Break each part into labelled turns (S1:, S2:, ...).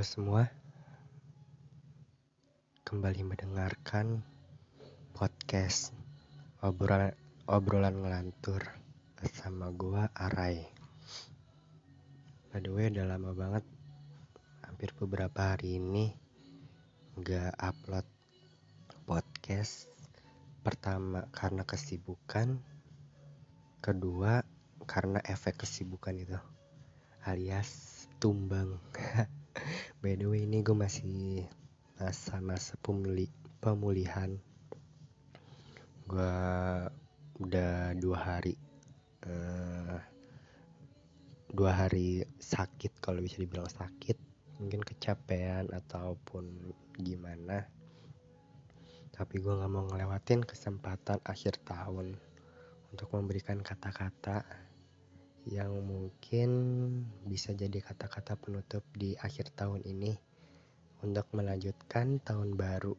S1: Halo semua, kembali mendengarkan podcast obrolan obrolan ngelantur bersama gua Arai. By the way, udah lama banget, hampir beberapa hari ini nggak upload podcast. Pertama karena kesibukan, kedua karena efek kesibukan itu alias tumbang. By the way ini gue masih masa-masa pemuli pemulihan. Gue udah dua hari uh, dua hari sakit kalau bisa dibilang sakit. Mungkin kecapean ataupun gimana. Tapi gue nggak mau ngelewatin kesempatan akhir tahun untuk memberikan kata-kata yang mungkin bisa jadi kata-kata penutup di akhir tahun ini untuk melanjutkan tahun baru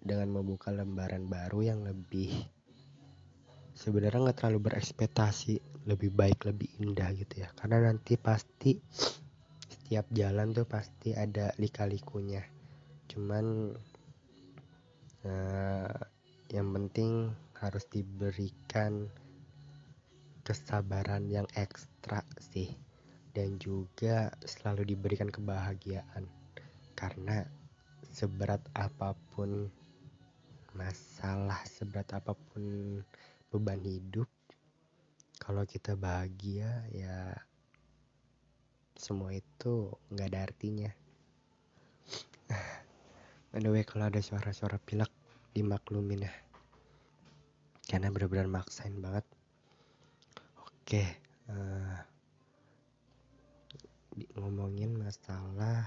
S1: dengan membuka lembaran baru yang lebih sebenarnya nggak terlalu berekspektasi lebih baik lebih indah gitu ya. Karena nanti pasti setiap jalan tuh pasti ada lika-likunya. Cuman uh, yang penting harus diberikan kesabaran yang ekstra sih. Dan juga selalu diberikan kebahagiaan. Karena seberat apa pun masalah seberat apa pun beban hidup kalau kita bahagia ya semua itu nggak ada artinya. Anyway kalau ada suara-suara pilek dimaklumin ya. Karena benar-benar maksain banget Oke, uh, ngomongin masalah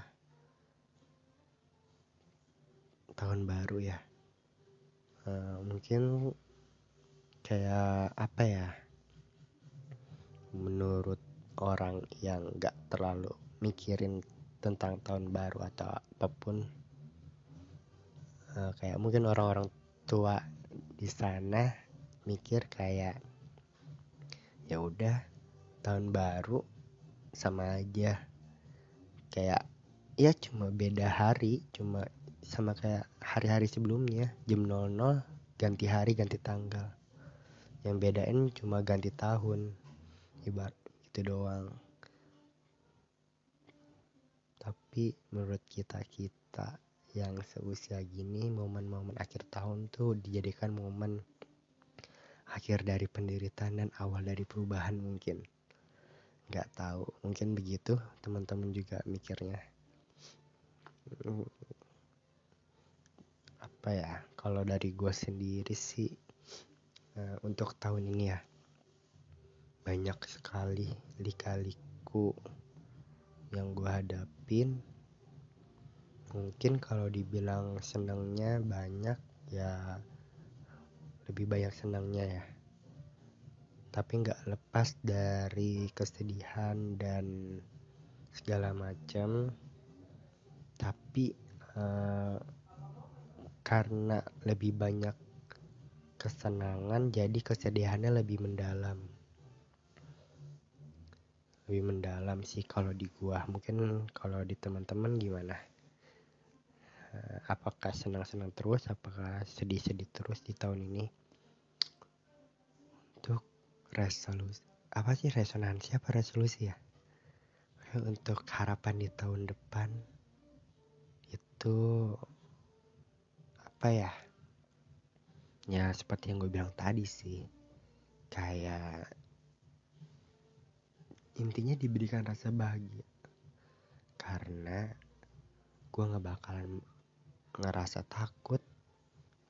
S1: tahun baru ya. Uh, mungkin kayak apa ya? Menurut orang yang gak terlalu mikirin tentang tahun baru atau apa pun, uh, kayak mungkin orang-orang tua di sana mikir kayak ya udah tahun baru sama aja. Kayak ya cuma beda hari cuma sama kayak hari-hari sebelumnya. Jam 00 ganti hari ganti tanggal. Yang bedain cuma ganti tahun ibarat itu doang. Tapi menurut kita kita yang seusia gini momen-momen akhir tahun tuh dijadikan momen akhir dari penderitaan dan awal dari perubahan mungkin. Nggak tahu mungkin begitu teman-teman juga mikirnya. Apa ya kalau dari gue sendiri sih uh, untuk tahun ini ya banyak sekali lika-liku yang gue hadapin. Mungkin kalau dibilang senangnya banyak ya lebih banyak senangnya ya. Tapi nggak lepas dari kesedihan dan segala macam. Tapi uh, karena lebih banyak kesenangan jadi kesedihannya lebih mendalam. Lebih mendalam sih kalau di gua. Mungkin kalau di teman-teman gimana apakah senang-senang terus? Apakah sedih-sedih terus di tahun ini? Untuk resolusi apa sih resonansi? Apa resolusi ya? Untuk harapan di tahun depan itu apa ya? Ya seperti yang gue bilang tadi sih kayak intinya diberikan rasa bahagia. Karena gue nggak bakalan ngerasa takut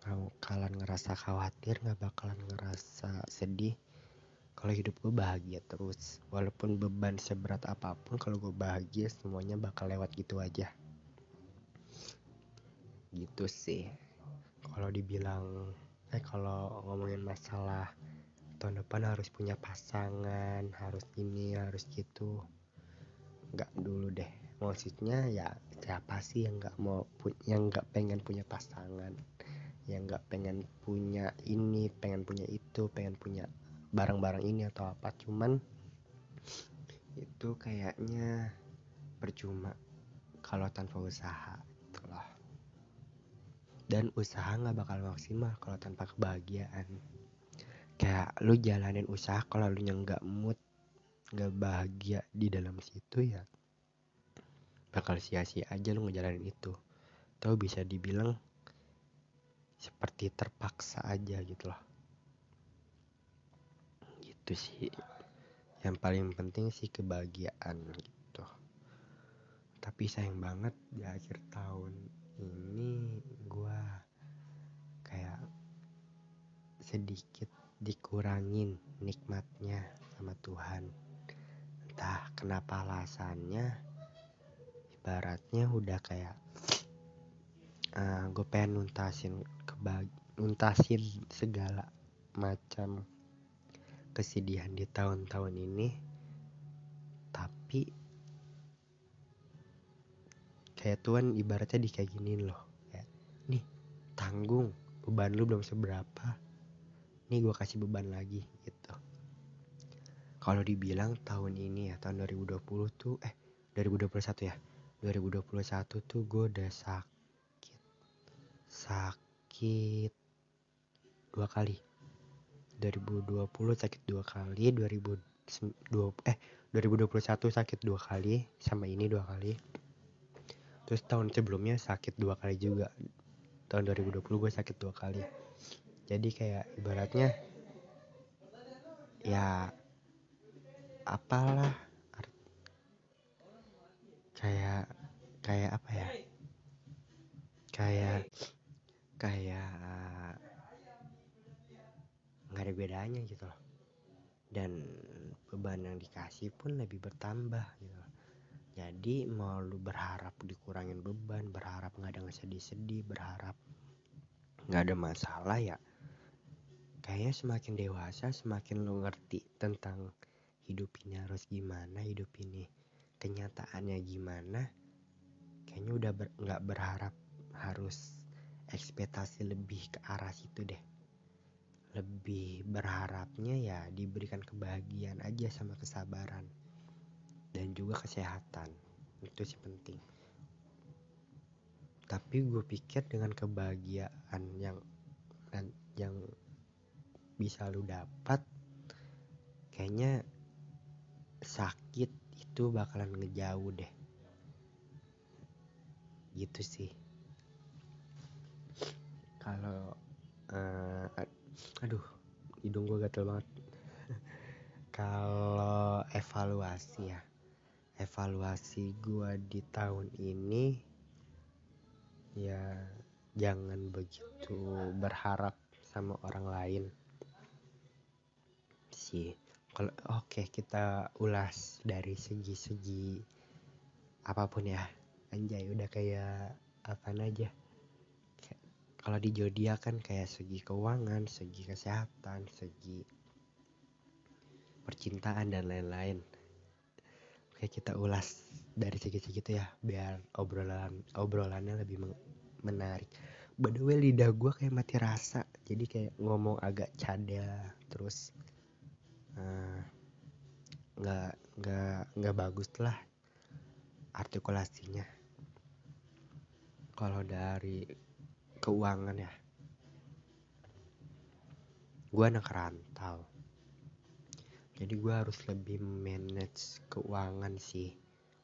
S1: nggak bakalan ngerasa khawatir nggak bakalan ngerasa sedih kalau hidup gue bahagia terus. Walaupun beban seberat apa pun kalau gue bahagia semuanya bakal lewat gitu aja. Gitu sih. Kalau dibilang eh kalau ngomongin masalah tahun depan harus punya pasangan harus ini harus gitu nggak dulu deh. Maksudnya ya siapa sih yang nggak mau yang nggak pengen punya pasangan yang nggak pengen punya ini pengen punya itu pengen punya barang-barang ini atau apa. Cuman itu kayaknya percuma kalau tanpa usaha loh. Dan usaha nggak bakal maksimal kalau tanpa kebahagiaan. Kayak lu jalanin usaha kalau lu nggak mood nggak bahagia di dalam situ ya bakal sia-sia aja lu ngejalanin itu atau bisa dibilang seperti terpaksa aja gitu loh. Gitu sih. Yang paling penting sih kebahagiaan gitu. Tapi sayang banget di akhir tahun ini gua kayak sedikit dikurangin nikmatnya sama Tuhan. Entah kenapa alasannya ibaratnya udah kayak uh, eh, gue pengen nuntasin kebag nuntasin segala macam kesedihan di tahun-tahun ini. Tapi kayak Tuhan ibaratnya di kayak gini loh. Kayak nih tanggung beban lu belum seberapa. Nih gue kasih beban lagi gitu. Kalau dibilang tahun ini ya tahun 2020 tuh eh 2021 ya. 2021 tuh gue udah sakit sakit dua kali. 2020 sakit dua kali 2020 eh 2021 sakit dua kali sama ini dua kali. Terus tahun sebelumnya sakit dua kali juga. Tahun 2020 gue sakit dua kali. Jadi kayak ibaratnya ya apalah. Kayak kayak apa ya? Kayak kayak nggak ada bedanya gitu loh dan beban yang dikasih pun lebih bertambah gitu loh. jadi mau lu berharap dikurangin beban berharap nggak ada sedih-sedih berharap nggak ada masalah ya kayaknya semakin dewasa semakin lu ngerti tentang hidup ini harus gimana hidup ini kenyataannya gimana kayaknya udah nggak ber, berharap harus ekspektasi lebih ke arah situ deh. Lebih berharapnya ya diberikan kebahagiaan aja sama kesabaran dan juga kesehatan. Itu sih penting. Tapi gue pikir dengan kebahagiaan yang yang bisa lu dapat kayaknya sakit itu bakalan ngejauh deh. Gitu sih kalau uh, aduh hidung gue gatel banget. Kalau evaluasi ya evaluasi gue di tahun ini ya jangan begitu berharap sama orang lain. Sih kalau oke okay, kita ulas dari segi-segi apa pun ya. Anjay udah kayak apa aja kalau di zodiak kan kayak segi keuangan segi kesehatan segi percintaan dan lain-lain. Oke kita ulas dari segi-segi itu ya biar obrolan obrolannya lebih menarik. By the way lidah gue kayak mati rasa jadi kayak ngomong agak cadel terus Eh, nggak uh, nggak nggak bagus lah artikulasinya. Kalau dari keuangan ya. Gue anak rantau. Jadi gue harus lebih manage keuangan sih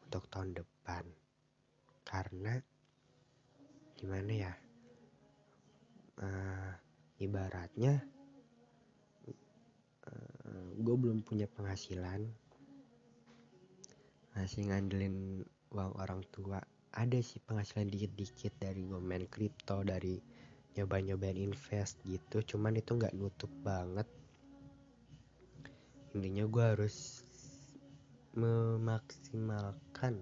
S1: untuk tahun depan. Karena gimana ya uh, ibaratnya gue belum punya penghasilan. Masih ngandelin uang orang tua ada sih penghasilan dikit-dikit dari gue main kripto dari nyoba-nyobain invest gitu. Cuman itu nggak nutup banget. Intinya gue harus memaksimalkan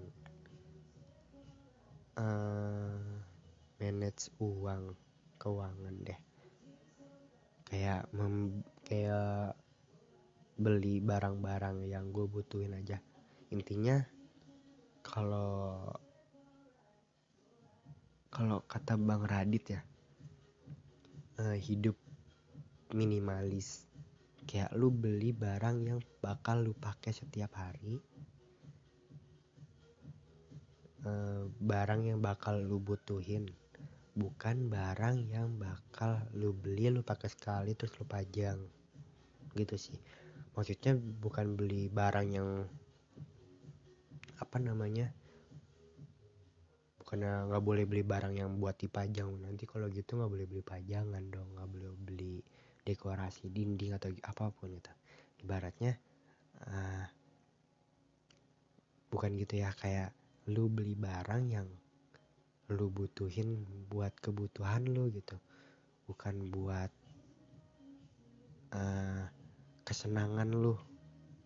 S1: uh, manage uang keuangan deh. Kayak mem kayak beli barang-barang yang gue butuhin aja. Intinya kalau kalau kata bang Radit ya uh, hidup minimalis. Kayak lu beli barang yang bakal lu pakai setiap hari uh, barang yang bakal lu butuhin bukan barang yang bakal lu beli lu pakai sekali terus lu pajang. Gitu sih. Maksudnya bukan beli barang yang apa namanya bukannya nggak boleh beli barang yang buat dipajang. Nanti kalau gitu nggak boleh beli pajangan dong nggak boleh beli dekorasi dinding atau apa pun itu ibaratnya uh, bukan gitu ya kayak lu beli barang yang lu butuhin buat kebutuhan lu gitu. Bukan buat uh, kesenangan lu.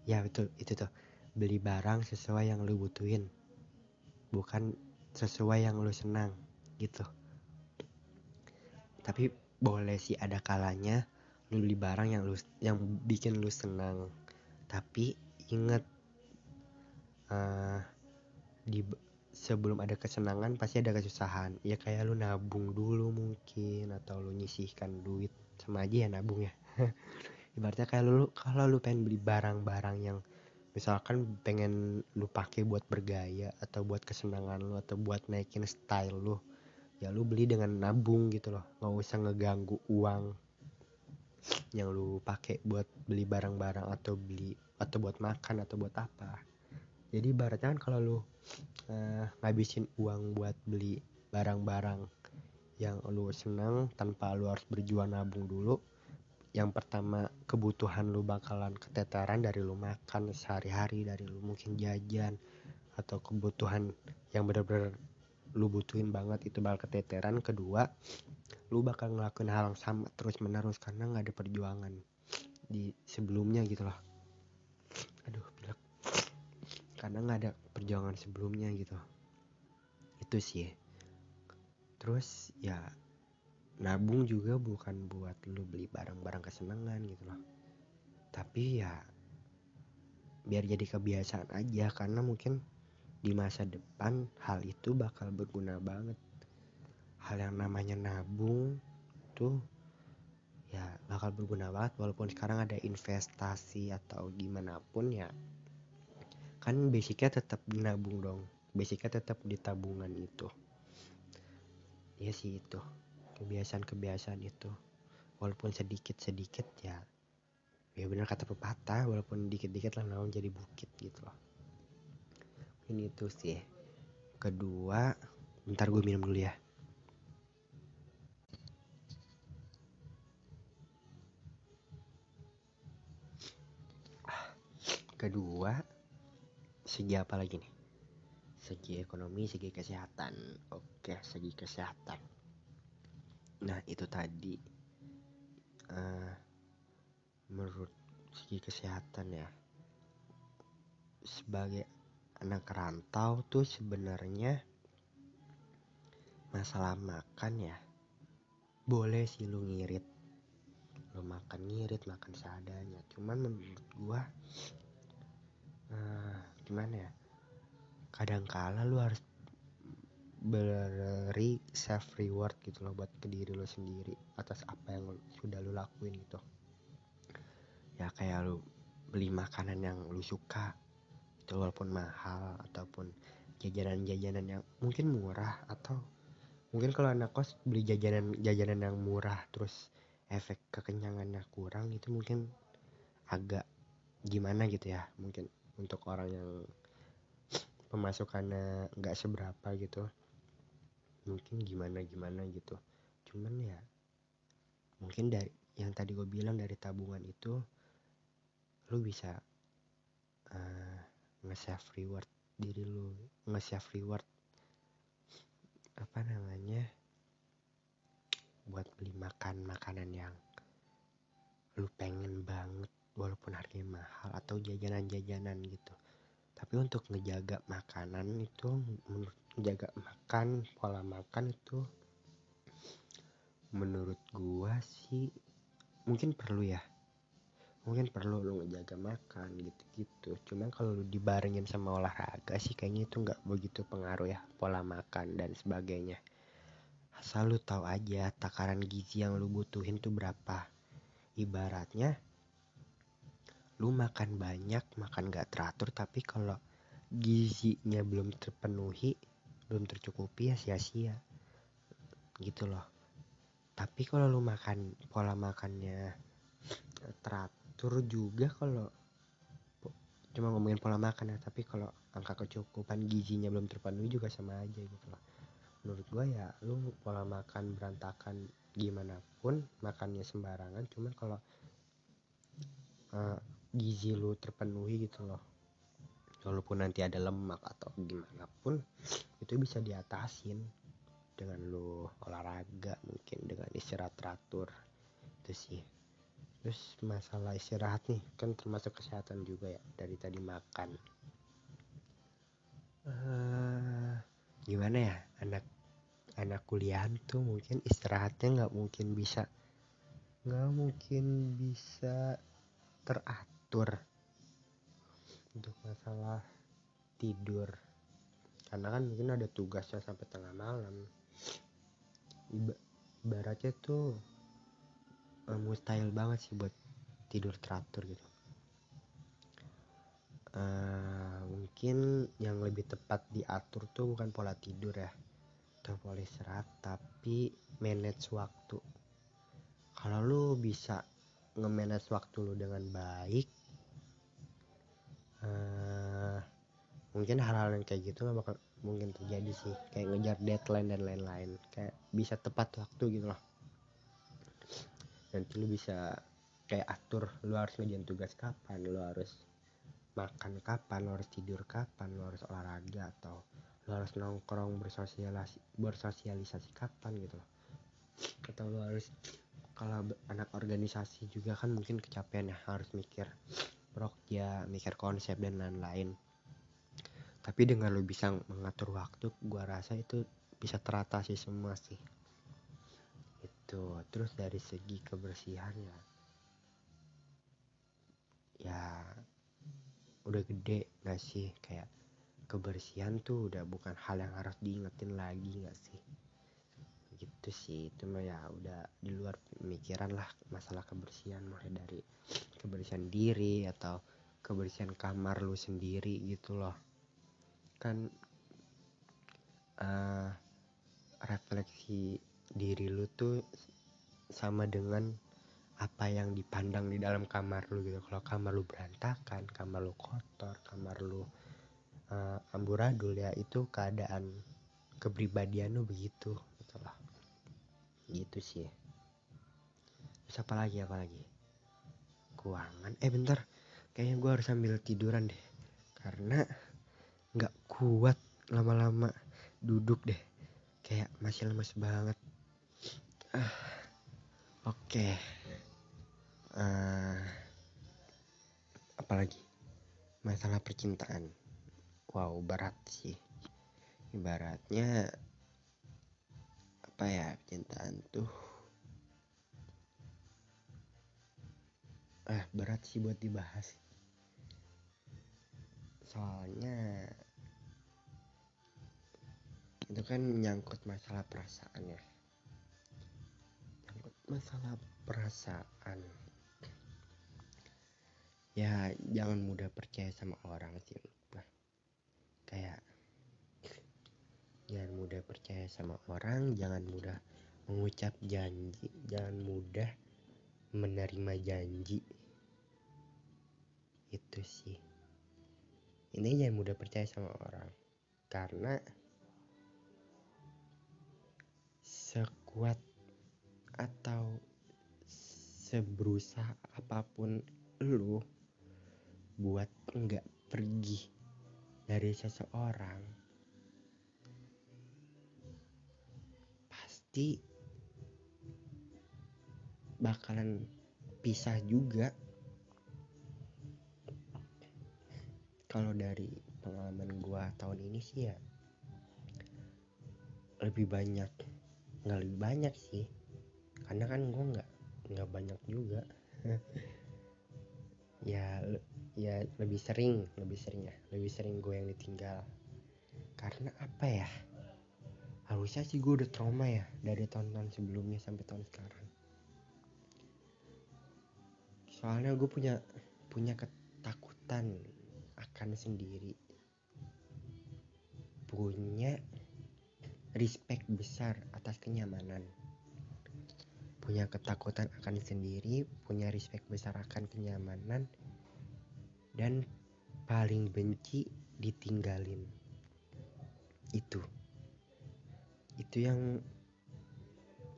S1: Ya betul itu tuh. Beli barang sesuai yang lu butuhin. Bukan sesuai yang lu senang gitu. Tapi boleh sih ada kalanya lu beli barang yang lu yang bikin lu senang. Tapi inget uh, di sebelum ada kesenangan pasti ada kesusahan. Ya kayak lu nabung dulu mungkin atau lu nyisihkan duit. Sama aja ya nabung ya. Ibaratnya kayak lu kalau lu pengen beli barang-barang yang misalkan pengen lu pakai buat bergaya atau buat kesenangan lu atau buat naikin style lu ya lu beli dengan nabung gitu loh. Nggak usah ngeganggu uang yang lu pakai buat beli barang-barang atau beli atau buat makan atau buat apa. Jadi ibaratnya kan kalau lu uh, ngabisin uang buat beli barang-barang yang lu senang tanpa lu harus berjuang nabung dulu yang pertama kebutuhan lu bakalan keteteran dari lu makan sehari-hari dari lu mungkin jajan atau kebutuhan yang benar-benar lu butuhin banget itu bakal keteteran. Kedua lu bakal ngelakuin hal yang sama terus menerus karena nggak ada perjuangan di sebelumnya gitu loh. Aduh pilek. Karena nggak ada perjuangan sebelumnya gitu. Itu sih. Terus ya nabung juga bukan buat lu beli barang-barang kesenangan gitu loh. Tapi ya biar jadi kebiasaan aja karena mungkin di masa depan hal itu bakal berguna banget. Hal yang namanya nabung tuh ya bakal berguna banget walaupun sekarang ada investasi atau gimana pun ya kan basicnya tetap nabung dong. Basicnya tetap di tabungan itu. Ya sih itu kebiasaan-kebiasaan itu. Walaupun sedikit-sedikit ya ya benar kata pepatah walaupun dikit-dikit lah naon jadi bukit gitu loh. Ini itu sih. Kedua bentar gue minum dulu ya. Kedua segi apa lagi nih? Segi ekonomi segi kesehatan. Oke segi kesehatan nah itu tadi uh, menurut segi kesehatan ya sebagai anak rantau tuh sebenarnya masalah makan ya boleh sih lu ngirit lu makan ngirit makan seadanya. Cuman menurut gua uh, gimana ya kadang kala lu harus beri self reward gitu loh buat ke diri lo sendiri atas apa yang sudah lu lakuin gitu. Ya kayak lu beli makanan yang lu suka itu walaupun mahal ataupun jajanan-jajanan yang mungkin murah atau mungkin kalau anak kos beli jajanan jajanan yang murah terus efek kekenyangannya kurang itu mungkin agak gimana gitu ya mungkin untuk orang yang pemasukannya nggak seberapa gitu mungkin gimana gimana gitu. Cuman ya mungkin dari yang tadi gue bilang dari tabungan itu lu bisa uh, nge-save reward diri lu nge-save reward apa namanya buat beli makan makanan yang lu pengen banget walaupun harganya mahal atau jajanan-jajanan gitu tapi untuk ngejaga makanan itu menurut menjaga makan pola makan itu menurut gua sih mungkin perlu ya. Mungkin perlu lu ngejaga makan gitu-gitu. Cuman kalau lu dibarengin sama olahraga sih kayaknya itu nggak begitu pengaruh ya pola makan dan sebagainya. Asal lu tahu aja takaran gizi yang lu butuhin tuh berapa. Ibaratnya lu makan banyak makan gak teratur tapi kalau gizinya belum terpenuhi belum tercukupi ya sia-sia. Gitu loh. Tapi kalau lu makan pola makannya teratur juga kalau cuma ngomongin pola makan ya tapi kalau angka kecukupan gizinya belum terpenuhi juga sama aja gitu loh. Menurut gue ya lu pola makan berantakan gimana pun makannya sembarangan cuman kalau uh, gizi lu terpenuhi gitu loh. Walaupun nanti ada lemak atau gimana pun itu bisa diatasin dengan lu olahraga mungkin dengan istirahat teratur. Itu sih. Terus masalah istirahat nih kan termasuk kesehatan juga ya dari tadi makan. Uh, gimana ya anak anak kuliah tuh mungkin istirahatnya nggak mungkin bisa nggak mungkin bisa teratur untuk masalah tidur. Karena kan mungkin ada tugasnya sampai tengah malam. Ibaratnya tuh uh, mustahil banget sih buat tidur teratur gitu. Uh, mungkin yang lebih tepat diatur tuh bukan pola tidur ya. Atau pola istirahat tapi manage waktu. Kalau lu bisa nge-manage waktu lu dengan baik uh, mungkin hal-hal yang kayak gitu gak bakal mungkin terjadi sih. Kayak ngejar deadline dan lain-lain. Kayak bisa tepat waktu gitu loh. Nanti lu bisa kayak atur lu harus ngejalan tugas kapan lu harus makan kapan lu harus tidur kapan lu harus olahraga atau lu harus nongkrong bersosialisasi bersosialisasi kapan gitu loh. Atau lu harus kalau anak organisasi juga kan mungkin kecapean ya harus mikir ya mikir konsep dan lain-lain. Tapi dengan lu bisa mengatur waktu gua rasa itu bisa teratasi semua sih. Gitu. Terus dari segi kebersihan ya ya udah gede gak sih? Kayak kebersihan tuh udah bukan hal yang harus diingetin lagi gak sih? Gitu sih. Itu mah ya udah di luar pemikiran lah masalah kebersihan mulai dari kebersihan diri atau kebersihan kamar lu sendiri gitu loh. Kan uh, refleksi diri lu tuh sama dengan apa yang dipandang di dalam kamar lu gitu. Kalau kamar lu berantakan kamar lu kotor kamar lu uh, amburadul ya itu keadaan kepribadian lu begitu gitu lah gitu sih. Terus apa lagi apa lagi keuangan. Eh bentar. Kayaknya gue harus sambil tiduran deh. Karena nggak kuat lama-lama duduk deh. Kayak masih lemes banget. Uh, oke. Okay. uh, eh, apalagi? Masalah percintaan. Wow berat sih. Ibaratnya apa ya percintaan tuh eh berat sih buat dibahas. Soalnya itu kan menyangkut masalah perasaan ya. Masalah perasaan. Ya jangan mudah percaya sama orang sih. Nah kayak jangan mudah percaya sama orang jangan mudah mengucap janji jangan mudah menerima janji. Itu sih. Ini jangan mudah percaya sama orang. Karena sekuat atau seberusaha apa pun lu buat enggak pergi dari seseorang pasti bakalan pisah juga. Kalau dari pengalaman gua tahun ini sih ya lebih banyak nggak lebih banyak sih. Karena kan gue nggak nggak banyak juga. Ya ya lebih sering lebih sering ya lebih sering gue yang ditinggal. Karena apa ya? Harusnya sih gue udah trauma ya dari tahun-tahun sebelumnya sampai tahun sekarang soalnya gue punya punya ketakutan akan sendiri. Punya respect besar atas kenyamanan. Punya ketakutan akan sendiri punya respect besar akan kenyamanan dan paling benci ditinggalin. Itu. Itu yang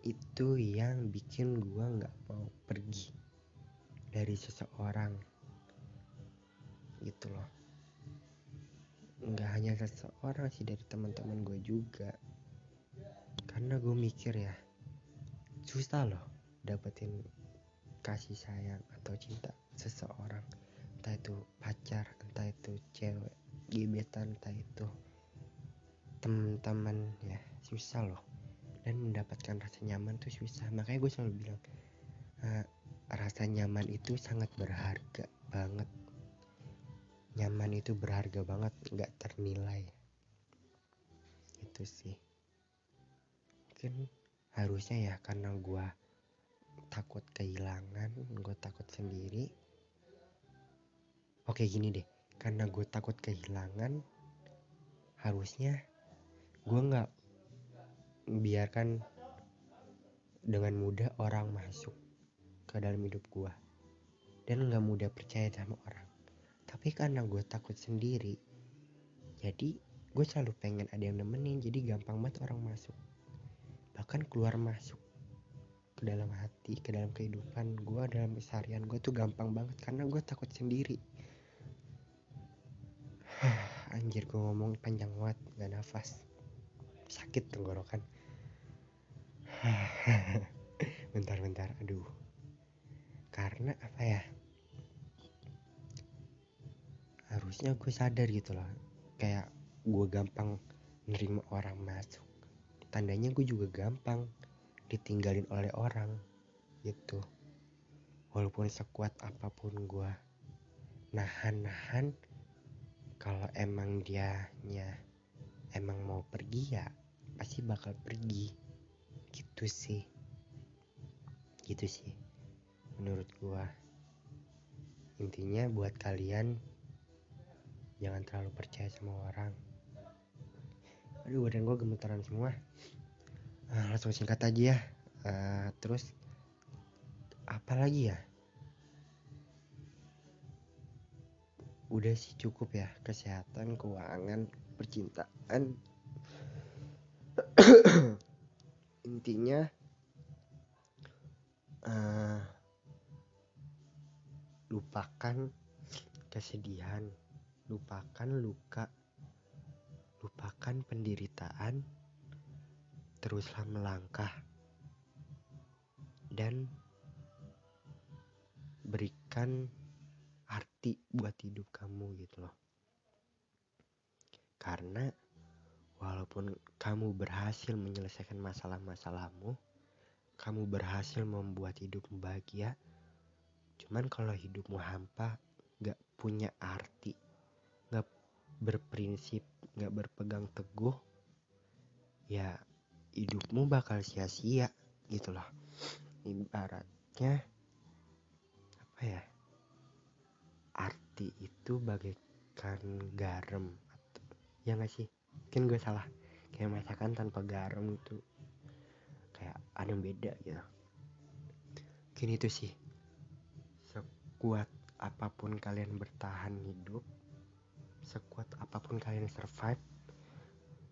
S1: itu yang bikin gua nggak mau pergi dari seseorang. Gitu loh. Nggak hanya seseorang sih dari teman-teman gue juga. Karena gue mikir ya susah loh dapetin kasih sayang atau cinta seseorang. Entah itu pacar entah itu cewek gebetan entah itu teman-teman ya susah loh. Dan mendapatkan rasa nyaman tuh susah. Makanya gue selalu bilang rasa nyaman itu sangat berharga banget. Nyaman itu berharga banget nggak ternilai. Itu sih. Mungkin harusnya ya karena gue takut kehilangan gue takut sendiri. Oke gini deh. Karena gue takut kehilangan harusnya gue nggak biarkan dengan mudah orang masuk ke dalam hidup gue dan nggak mudah percaya sama orang. Tapi karena gue takut sendiri jadi gue selalu pengen ada yang nemenin jadi gampang banget orang masuk. Bahkan keluar masuk ke dalam hati ke dalam kehidupan gue dalam keseharian gue tuh gampang banget karena gue takut sendiri. Anjir gue ngomong panjang banget gak nafas. Sakit tenggorokan. Bentar-bentar aduh karena apa ya? Harusnya gue sadar gitu loh. Kayak gue gampang nerima orang masuk. Tandanya gue juga gampang ditinggalin oleh orang gitu. Walaupun sekuat apa pun gue nahan-nahan kalau emang dianya emang mau pergi ya pasti bakal pergi. Gitu sih. Gitu sih menurut gua. Intinya buat kalian jangan terlalu percaya sama orang. Aduh badan gua gemetaran semua. Uh, langsung singkat aja ya. Uh, terus apa lagi ya? Udah sih cukup ya. Kesehatan keuangan percintaan. Intinya uh, lupakan kesedihan. Lupakan luka. Lupakan penderitaan. Teruslah melangkah. Dan berikan arti buat hidup kamu gitu loh. Karena Walaupun kamu berhasil menyelesaikan masalah-masalahmu, kamu berhasil membuat hidupmu bahagia. Cuman kalau hidupmu hampa, gak punya arti, gak berprinsip, gak berpegang teguh, ya hidupmu bakal sia-sia gitu loh. Ibaratnya apa ya? Arti itu bagaikan garam, ya gak sih? mungkin gue salah kayak masakan tanpa garam itu kayak ada yang beda gitu mungkin itu sih sekuat apa pun kalian bertahan hidup sekuat apa pun kalian survive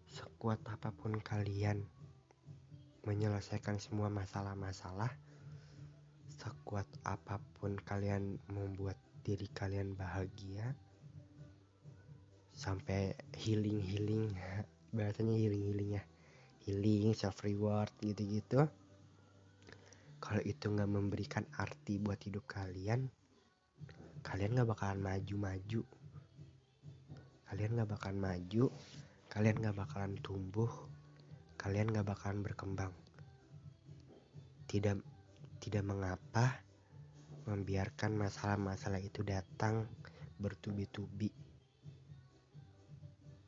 S1: sekuat apa pun kalian menyelesaikan semua masalah-masalah sekuat apa pun kalian membuat diri kalian bahagia sampai healing healing bahasanya healing healing ya healing self reward gitu gitu kalau itu nggak memberikan arti buat hidup kalian kalian nggak bakalan maju maju kalian nggak bakalan maju kalian nggak bakalan tumbuh kalian nggak bakalan berkembang. Tidak tidak mengapa membiarkan masalah-masalah itu datang bertubi-tubi.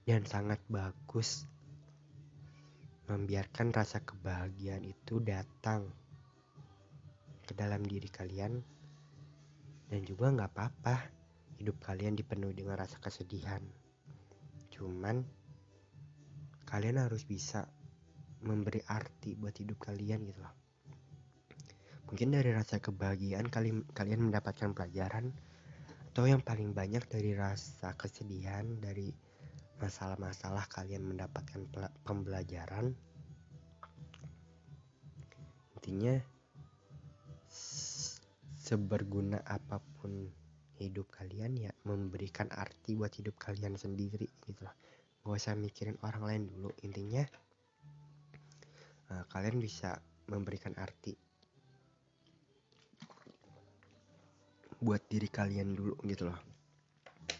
S1: Dan sangat bagus membiarkan rasa kebahagiaan itu datang ke dalam diri kalian dan juga nggak apa-apa hidup kalian dipenuhi dengan rasa kesedihan. Cuman kalian harus bisa memberi arti buat hidup kalian gitu loh. Mungkin dari rasa kebahagiaan kalian kalian mendapatkan pelajaran atau yang paling banyak dari rasa kesedihan dari masalah-masalah kalian mendapatkan pembelajaran. Intinya seberguna apa pun hidup kalian ya memberikan arti buat hidup kalian sendiri gitu loh gak usah mikirin orang lain dulu. Intinya uh, kalian bisa memberikan arti buat diri kalian dulu gitu loh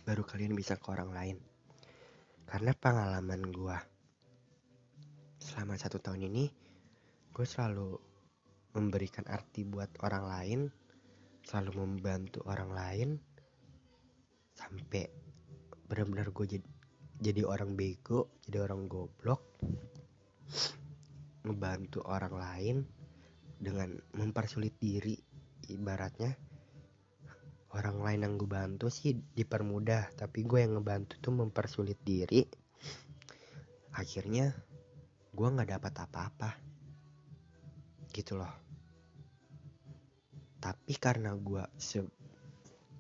S1: baru kalian bisa ke orang lain. Karena pengalaman gue selama satu tahun ini gue selalu memberikan arti buat orang lain selalu membantu orang lain sampai benar-benar gue jadi jadi orang bego jadi orang goblok ngebantu orang lain dengan mempersulit diri. Ibaratnya orang lain yang gue bantu sih dipermudah tapi gue yang ngebantu tuh mempersulit diri. Akhirnya gue nggak dapat apa-apa. Gitu loh tapi karena gue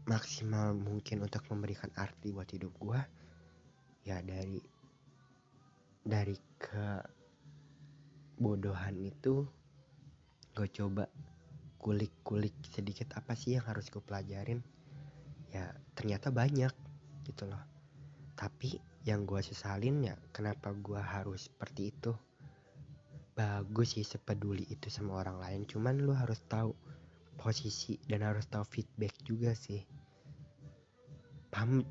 S1: maksimal mungkin untuk memberikan arti buat hidup gue ya dari dari ke bodohan itu gue coba kulik-kulik sedikit apa sih yang harus gue pelajarin ya ternyata banyak gitu loh. Tapi yang gue sesalin ya kenapa gue harus seperti itu? Bagus sih sepeduli itu sama orang lain cuman lu harus tahu posisi dan harus tahu feedback juga sih. Pam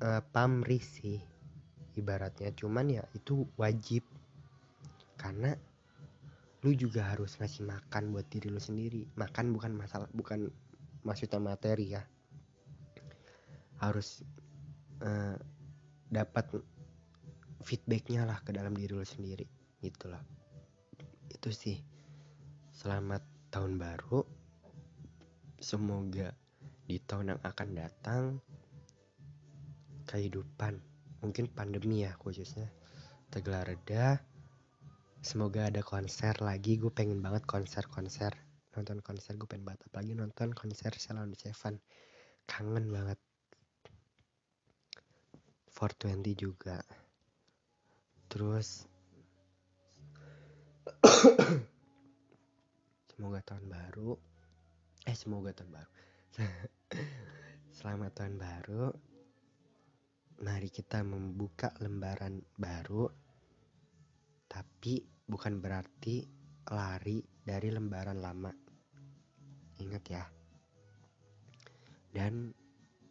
S1: uh, pamrih sih ibaratnya. Cuman ya itu wajib. Karena lu juga harus ngasih makan buat diri lu sendiri. Makan bukan masalah bukan maksudnya materi ya. Harus uh, dapat feedbacknya lah ke dalam diri lu sendiri. Gitu loh. Itu sih. Selamat tahun baru semoga di tahun yang akan datang kehidupan mungkin pandemi ya khususnya tergelar reda. Semoga ada konser lagi. Gue pengen banget konser-konser. Nonton konser gue pengen banget. Apalagi nonton konser Salon Seven. Kangen banget. 420 juga. Terus semoga tahun baru eh semoga tahun baru selamat tahun baru mari kita membuka lembaran baru tapi bukan berarti lari dari lembaran lama. Ingat ya. Dan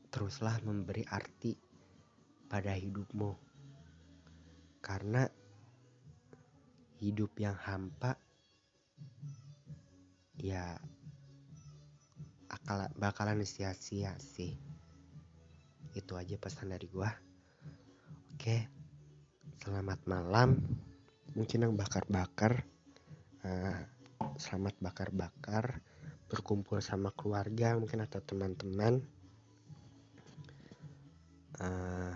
S1: teruslah memberi arti pada hidupmu. Karena hidup yang hampa ya bakalan sia-sia sih. Itu aja pesan dari gua. Oke. Selamat malam mungkin yang bakar-bakar uh, selamat bakar-bakar berkumpul sama keluarga mungkin atau teman-teman uh,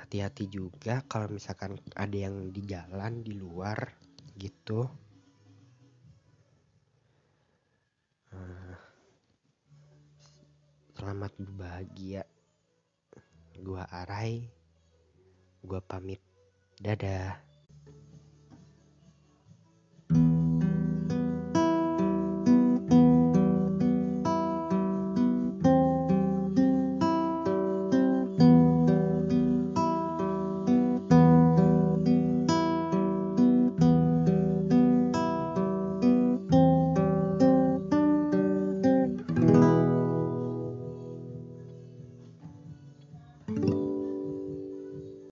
S1: hati-hati juga kalau misalkan ada yang di jalan di luar gitu selamat berbahagia. Gua Arai. Gua pamit. Dadah.